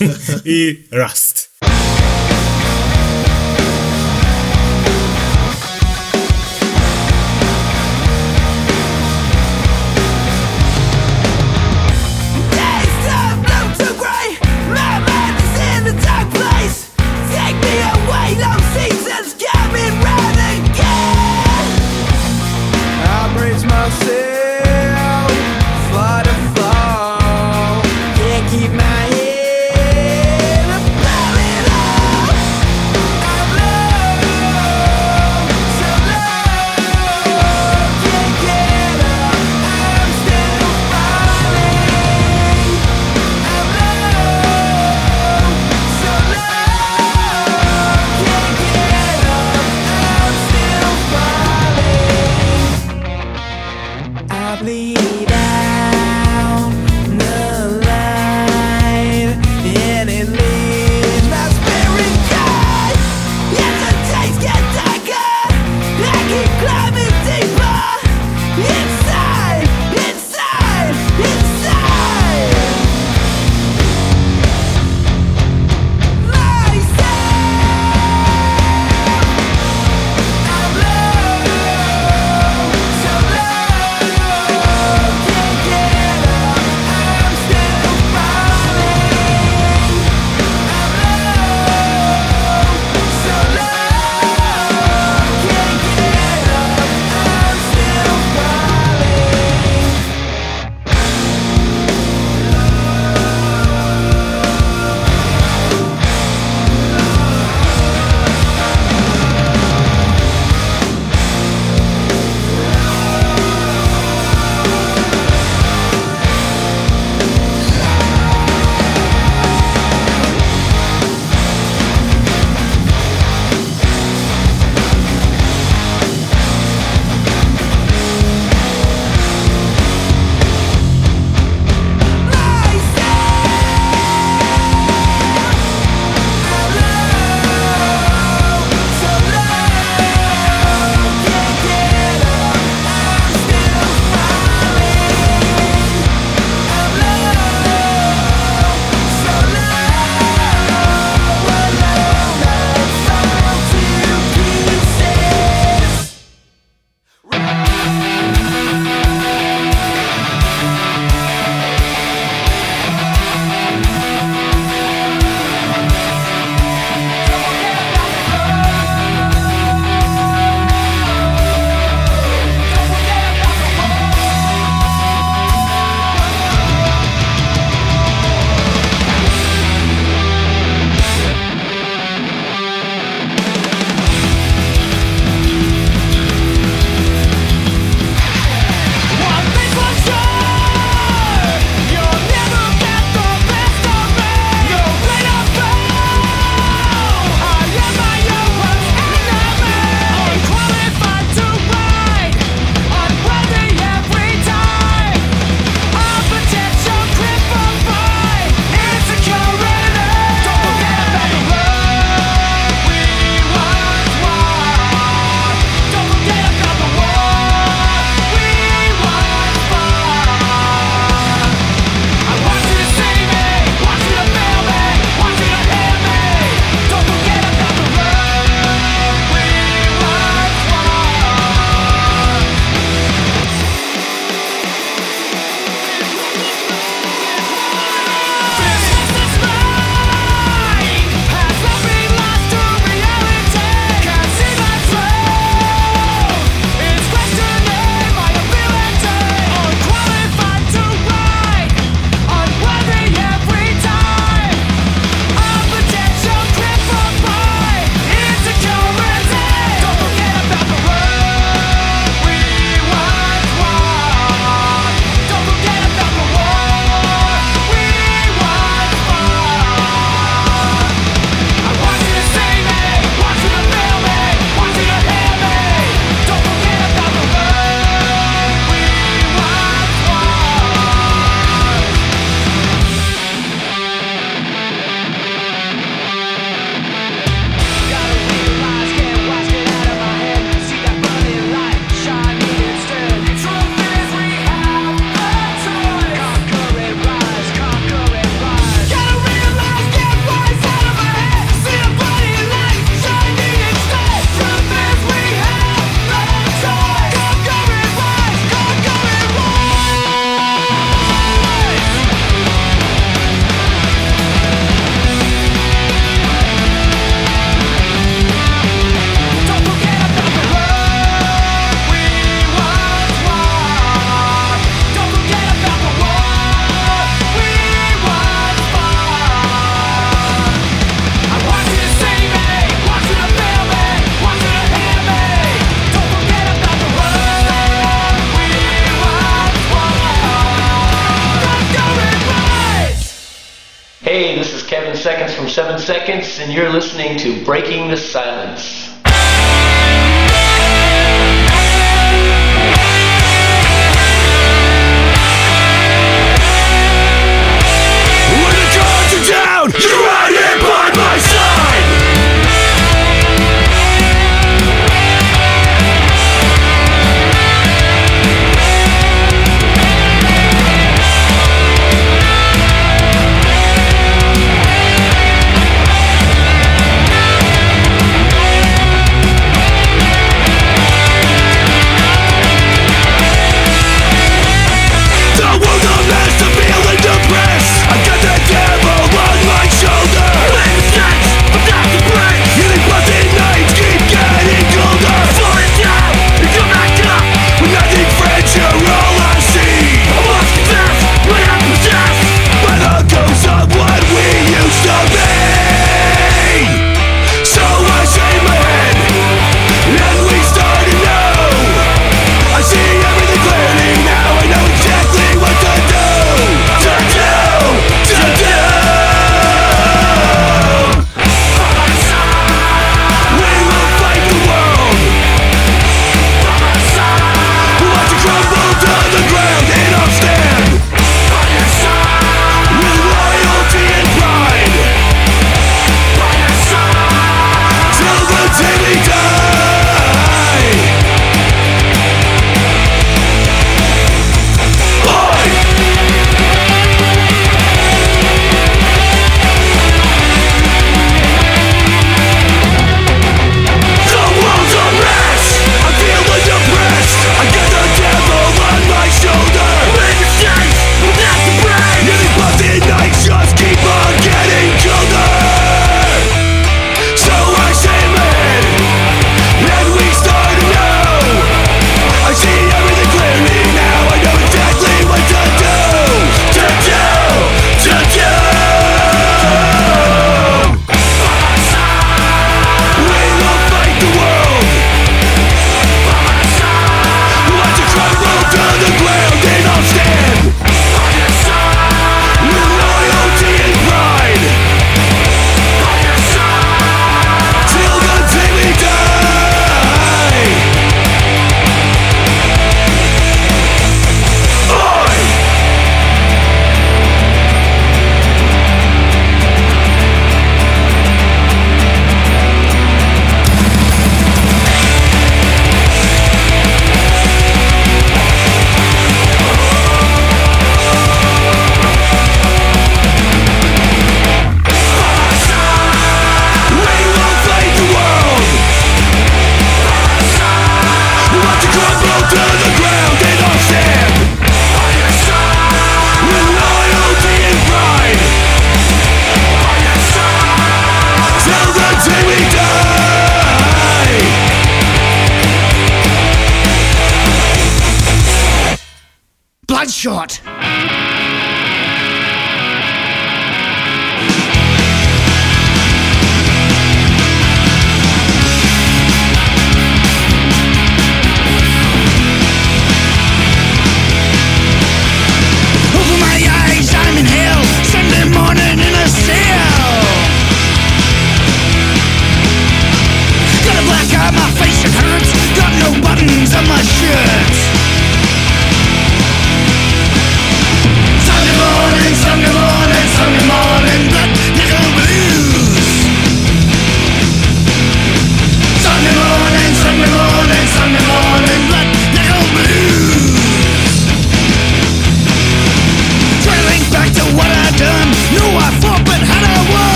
I Rust.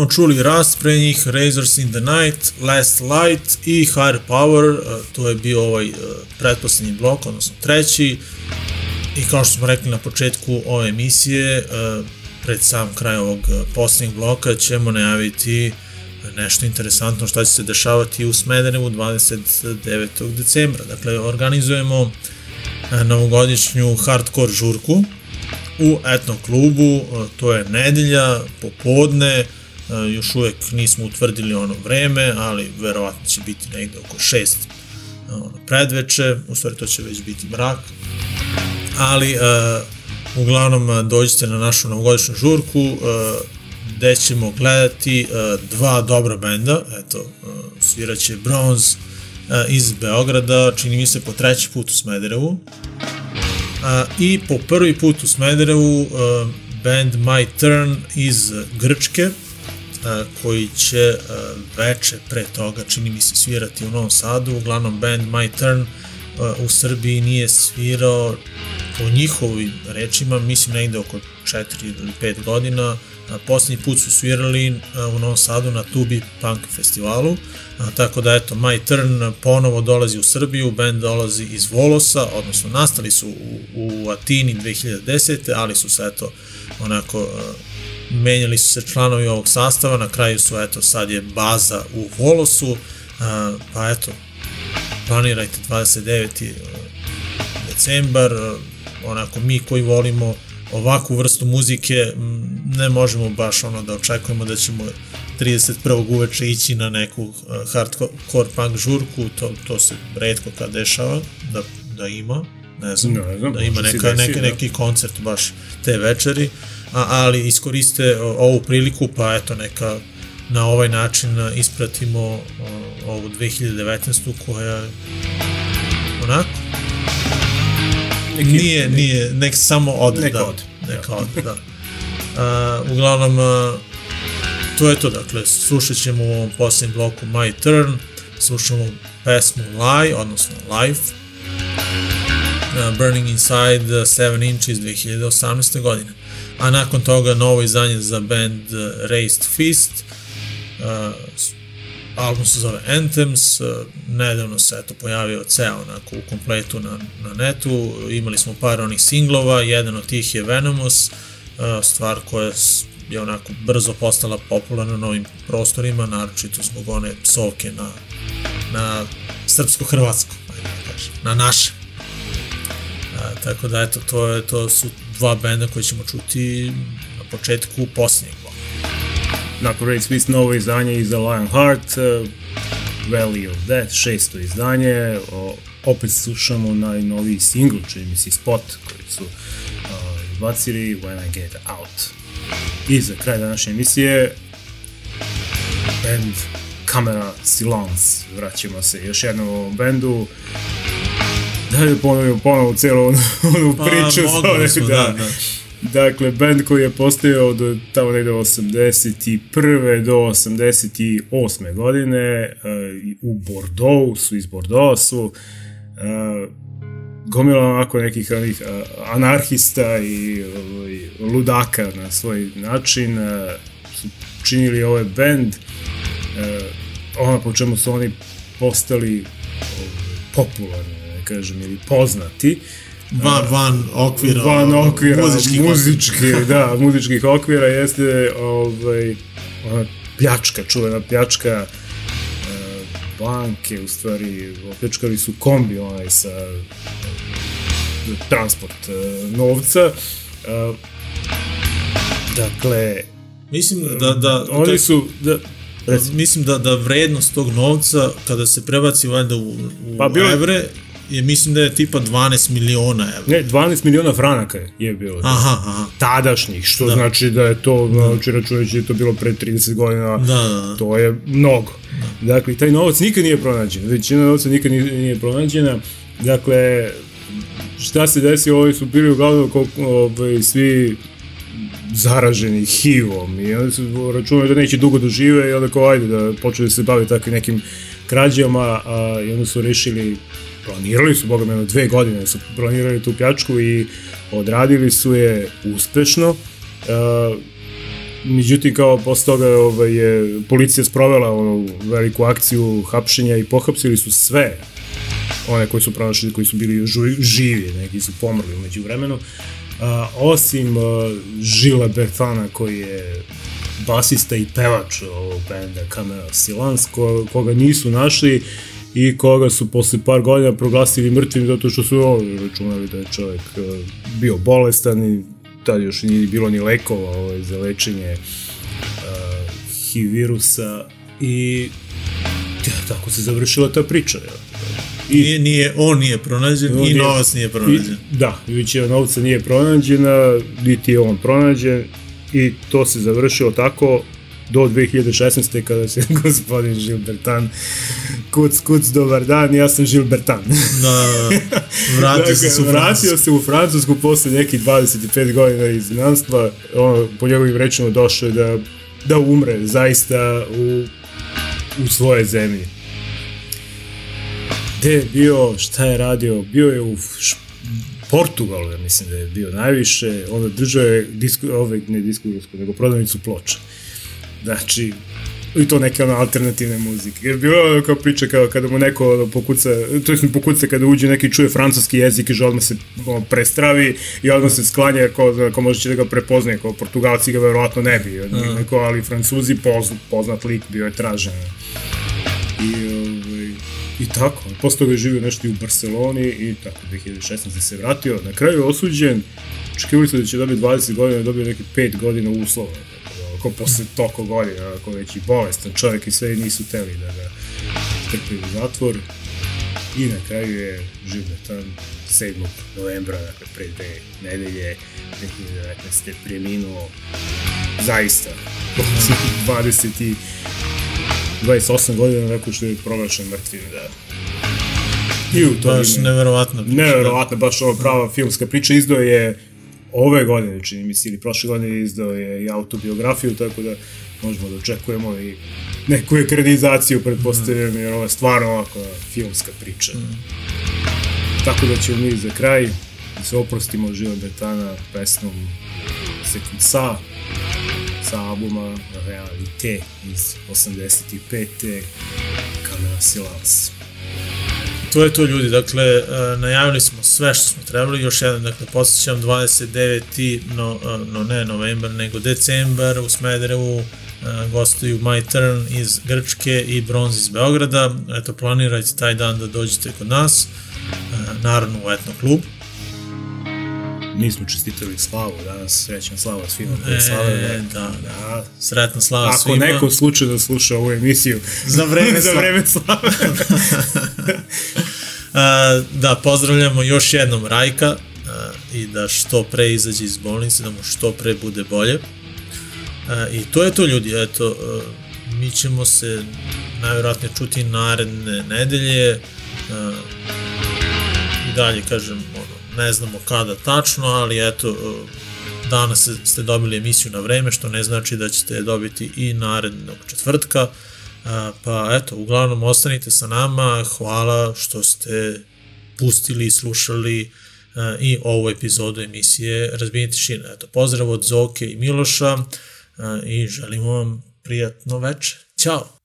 Smo čuli Rust, pre njih Razors in the Night, Last Light i Higher Power, e, to je bio ovaj e, pretposlednji blok, odnosno treći. I kao što smo rekli na početku ove emisije, e, pred sam kraj ovog poslednjeg bloka ćemo najaviti nešto interesantno šta će se dešavati u Smederevu 29. decembra. Dakle, organizujemo novogodišnju hardcore žurku u etno klubu, to je nedelja, popodne, još uvek nismo utvrdili ono vreme, ali verovatno će biti negde oko 6 ono, predveče, u stvari to će već biti mrak, ali uh, uglavnom dođite na našu novogodišnju žurku uh, gde ćemo gledati uh, dva dobra benda, eto, sviraće Bronze iz Beograda, čini mi se po treći put u Smederevu, i po prvi put u Smederevu uh, band My Turn iz Grčke, koji će a, veče pre toga, čini mi se, svirati u Novom Sadu. Uglavnom, band My Turn a, u Srbiji nije svirao po njihovim rečima, mislim negde oko 4 ili 5 godina. Poslednji put su svirali u Novom Sadu na Tubi Punk festivalu, tako da eto, My Turn ponovo dolazi u Srbiju, band dolazi iz Volosa, odnosno nastali su u, u Atini 2010. ali su se eto onako menjali su se članovi ovog sastava, na kraju su, eto, sad je baza u Volosu, pa eto, planirajte 29. decembar, onako mi koji volimo ovakvu vrstu muzike, ne možemo baš ono da očekujemo da ćemo 31. uveče ići na neku hardcore punk žurku, to, to se redko kad dešava, da, da ima, ne znam, Ne znam, da ima neka, desi, neki, da. neki koncert baš te večeri, a, ali iskoriste ovu priliku, pa eto neka na ovaj način ispratimo ovu 2019. koja onako Neki- nije, nije, nek samo ode, Neka da, ode, neka ode, da. A, uglavnom, a, to je to, dakle, slušat ćemo u ovom posljednjem bloku My Turn, slušamo pesmu Lie, odnosno Life, uh, Burning Inside 7 Inch iz 2018. godine. A nakon toga novo izdanje za band uh, Raised Fist, uh, album se zove Anthems, uh, nedavno se eto pojavio ceo onako u kompletu na, na netu, imali smo par onih singlova, jedan od tih je Venomous, uh, stvar koja je onako brzo postala popularna na ovim prostorima, naročito zbog one psovke na, na srpsko-hrvatsko, da na naše. A, tako da eto, to, je, to su dva benda koje ćemo čuti na početku posljednjeg bloka. Nakon Raid Smith novo izdanje iza Lionheart, uh, Valley of Death, šesto izdanje, o, opet slušamo najnoviji singl, čini mi se spot koji su uh, izbacili When I Get Out. I za kraj današnje emisije band Kamera Silence, vraćamo se još jednom u ovom bendu, da li ponovimo ponovo cijelu onu, onu Pa, priču, mogli zove, smo, da, da. Dakle, band koji je postojao od tamo negde 81. do 88. godine uh, u Bordeaux, su iz Bordeaux su uh, gomila onako nekih onih uh, anarhista i ovaj, ludaka na svoj način uh, su činili ovaj band uh, ono po čemu su oni postali ovaj, popularni, da ne kažem, ili poznati. Van, van okvira, van okvira, muzičkih muzički, da, muzičkih okvira jeste ovaj, ona pljačka, čuvena pljačka e, banke, u stvari, opljačkali su kombi onaj sa e, transport e, novca. Dakle, Mislim da, da, oni su, da, mislim da, da vrednost tog novca kada se prebaci valjda u, u Pa bilo evre je mislim da je tipa 12 miliona evra. ne, 12 miliona franaka je bilo. Aha, aha. Tadašnjih, što Da. znači da je to, znači računajući da je to bilo pre 30 godina, Da, da, da. to je mnogo. Dakle, taj novac nikad nije pronađen, većina novca nikad nije, nije pronađena, dakle, šta se desi, ovi su bili uglavnom ovaj, svi zaraženi HIV-om i onda su računali da neće dugo dožive i onda kao ajde da da se bavi takvim nekim krađama a, i onda su rešili planirali su, boga me, dve godine su planirali tu pljačku i odradili su je uspešno. A, Međutim, kao posle toga ovaj, je policija sprovela onu veliku akciju hapšenja i pohapsili su sve one koji su pronašli, koji su bili živi, neki su pomrli umeđu vremenu, a, osim a, Žila Bertana koji je basista i pevač ovog benda Camera Silans, ko, koga nisu našli i koga su posle par godina proglasili mrtvim zato što su ovi računali da je čovjek a, bio bolestan i tad još nije bilo ni lekova ovaj, za lečenje uh, HIV virusa i ja, tako se završila ta priča. Ja. I, nije, nije, on nije pronađen On i je- novac nije pronađen. I, da, većina novca nije pronađena, niti je on pronađen i to se završilo tako do 2016. kada se gospodin Žilbertan kuc, kuc, dobar dan, ja sam Žilbertan. Da, vratio se su u vratio se u Francusku posle nekih 25 godina iz inanstva, ono, po njegovim rečima došao je da, da umre zaista u, u svoje zemlji. Gde je bio, šta je radio, bio je u Portugalu, ja mislim da je bio najviše, onda držao je disku, ove, ne diskografsku, nego prodavnicu ploča. Znači, i to neke ono alternativne muzike. Jer bilo je kao priča kao kada mu neko ono, pokuca, to jest pokuca kada uđe neki čuje francuski jezik i že odmah se ono, prestravi i odmah se sklanja kao, kao možda će da ga prepoznaje, kao portugalci ga verovatno ne bi, Aha. neko, ali francuzi poz, poznat lik bio je tražen. I, ovaj, I tako, posle toga je živio nešto i u Barceloni i tako, 2016. se vratio. Na kraju je osuđen, očekivali su da će dobiti 20 godina, dobio neki 5 godina uslova. Da, Ako posle toko godina, ako već i bolestan čovjek i sve nisu teli da ga trpe u zatvor. I na kraju je Žilbertan 7. novembra, dakle pre dve nedelje, 2019. preminuo zaista 20 i 28 godina nakon što je proglašen mrtvim, da. I u to Baš ime- neverovatno. priča, Neverovatno, baš ova prava filmska priča. Izdao je ove godine, čini mi se, ili prošle godine izdao je i autobiografiju, tako da možemo da očekujemo i neku ekranizaciju, pretpostavljam, jer ovo je stvarno ovako filmska priča. Tako da ćemo mi za kraj da se oprostimo Žila Betana pesmom Sekum Sa albuma Realite iz 85. Kamera Silence. To je to ljudi, dakle, e, najavili smo sve što smo trebali, još jedan, dakle, posjećam 29. no, e, no ne novembar, nego decembar u Smederevu, e, gostuju My Turn iz Grčke i Bronz iz Beograda, eto, planirajte taj dan da dođete kod nas, naravno u Etno klub, Nismo čestitali slavu danas, srećan slava svima koji E, slave. da, da, sretna slava Ako svima. neko slučajno sluša ovu emisiju Za vreme za slave. vreme slave. A, da, pozdravljamo još jednom Rajka a, i da što pre izađe iz bolnice, da mu što pre bude bolje. A, I to je to ljudi, eto, a, mi ćemo se najvjerojatnije čuti naredne nedelje a, i dalje, kažem, ono, ne znamo kada tačno, ali eto, a, danas ste dobili emisiju na vreme, što ne znači da ćete je dobiti i narednog četvrtka. A, pa eto, uglavnom ostanite sa nama, hvala što ste pustili i slušali a, i ovu epizodu emisije Razbijenje tišine. Eto, pozdrav od Zoke i Miloša i želimo vam prijatno večer. Ćao!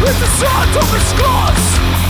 With the sound of the skulls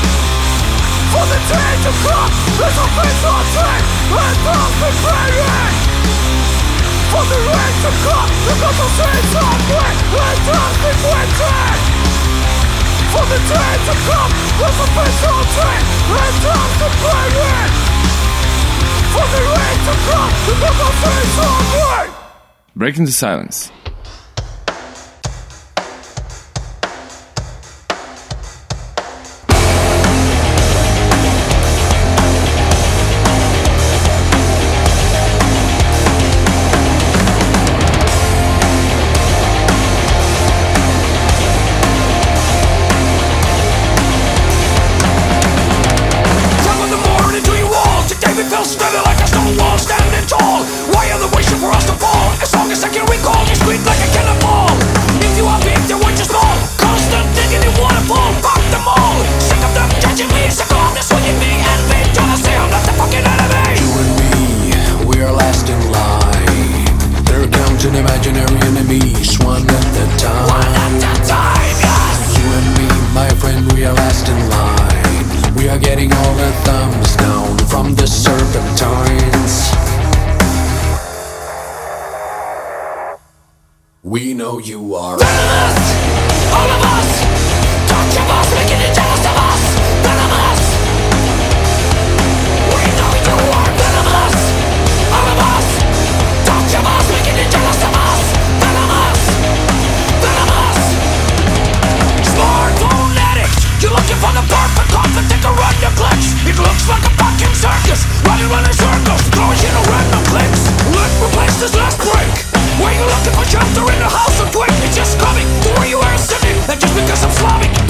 For the trains to come That's a face haunted It's off the praying For the rain to come The cosmos is open It's off the question for the day to come with a facial train and off the planet For the rain to come with a facial train Breaking the silence. We know you are. All of us Touch of us Making it jealous of us Venomous We know you are All of us Touch of us. Making it jealous of us Venomous Venomous Smartphone addict You're looking for the perfect coffin a run your clicks It looks like a fucking circus Running, running circles Throwing you know random clicks Look, replace this last break. Where you shelter in the house of quick It's just coming to where you are sitting And just because I'm Slavic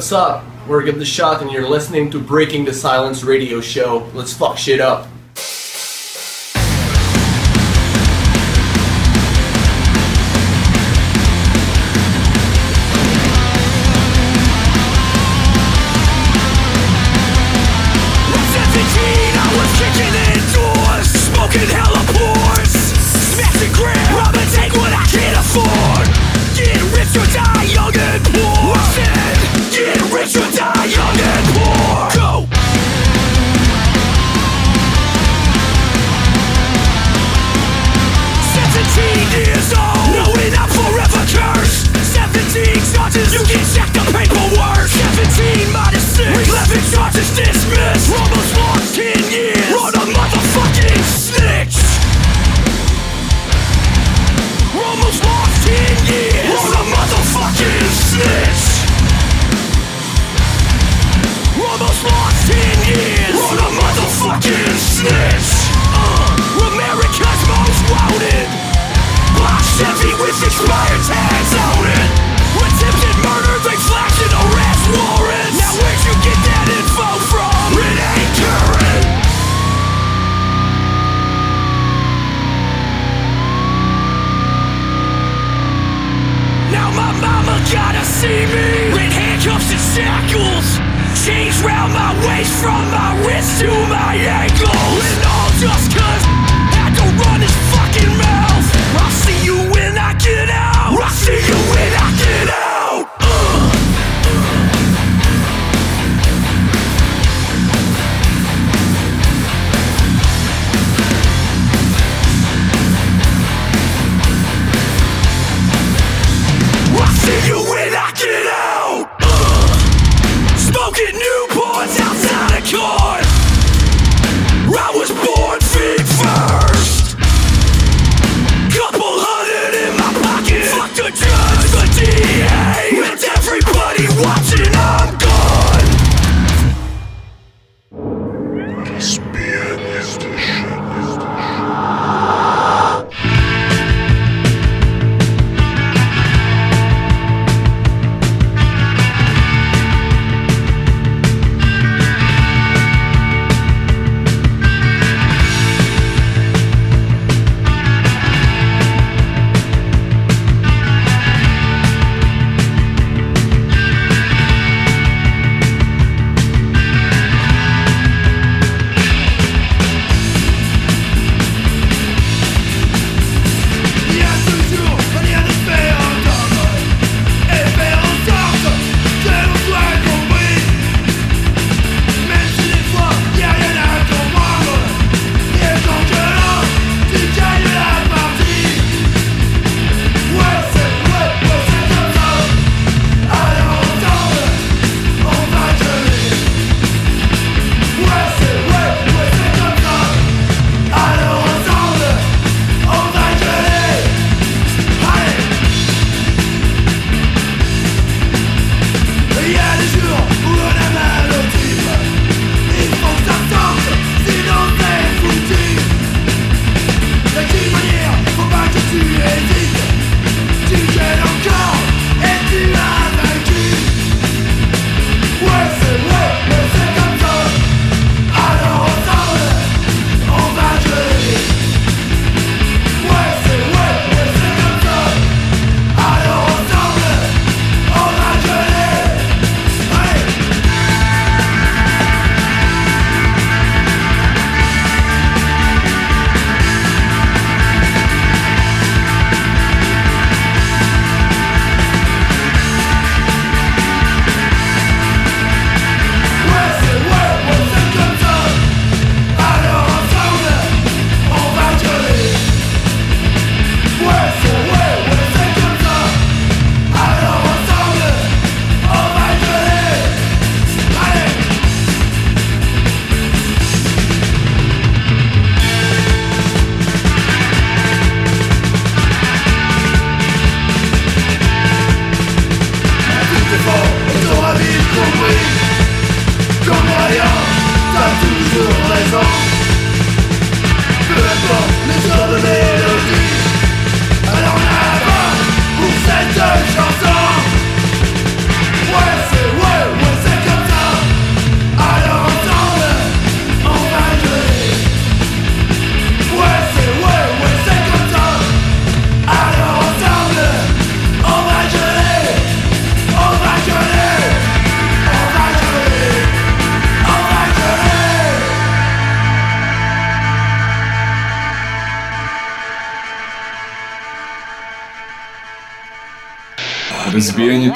what's up? We're Give the Shot, and you're listening to Breaking the Silence radio show. Let's fuck shit up.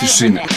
Razbijanje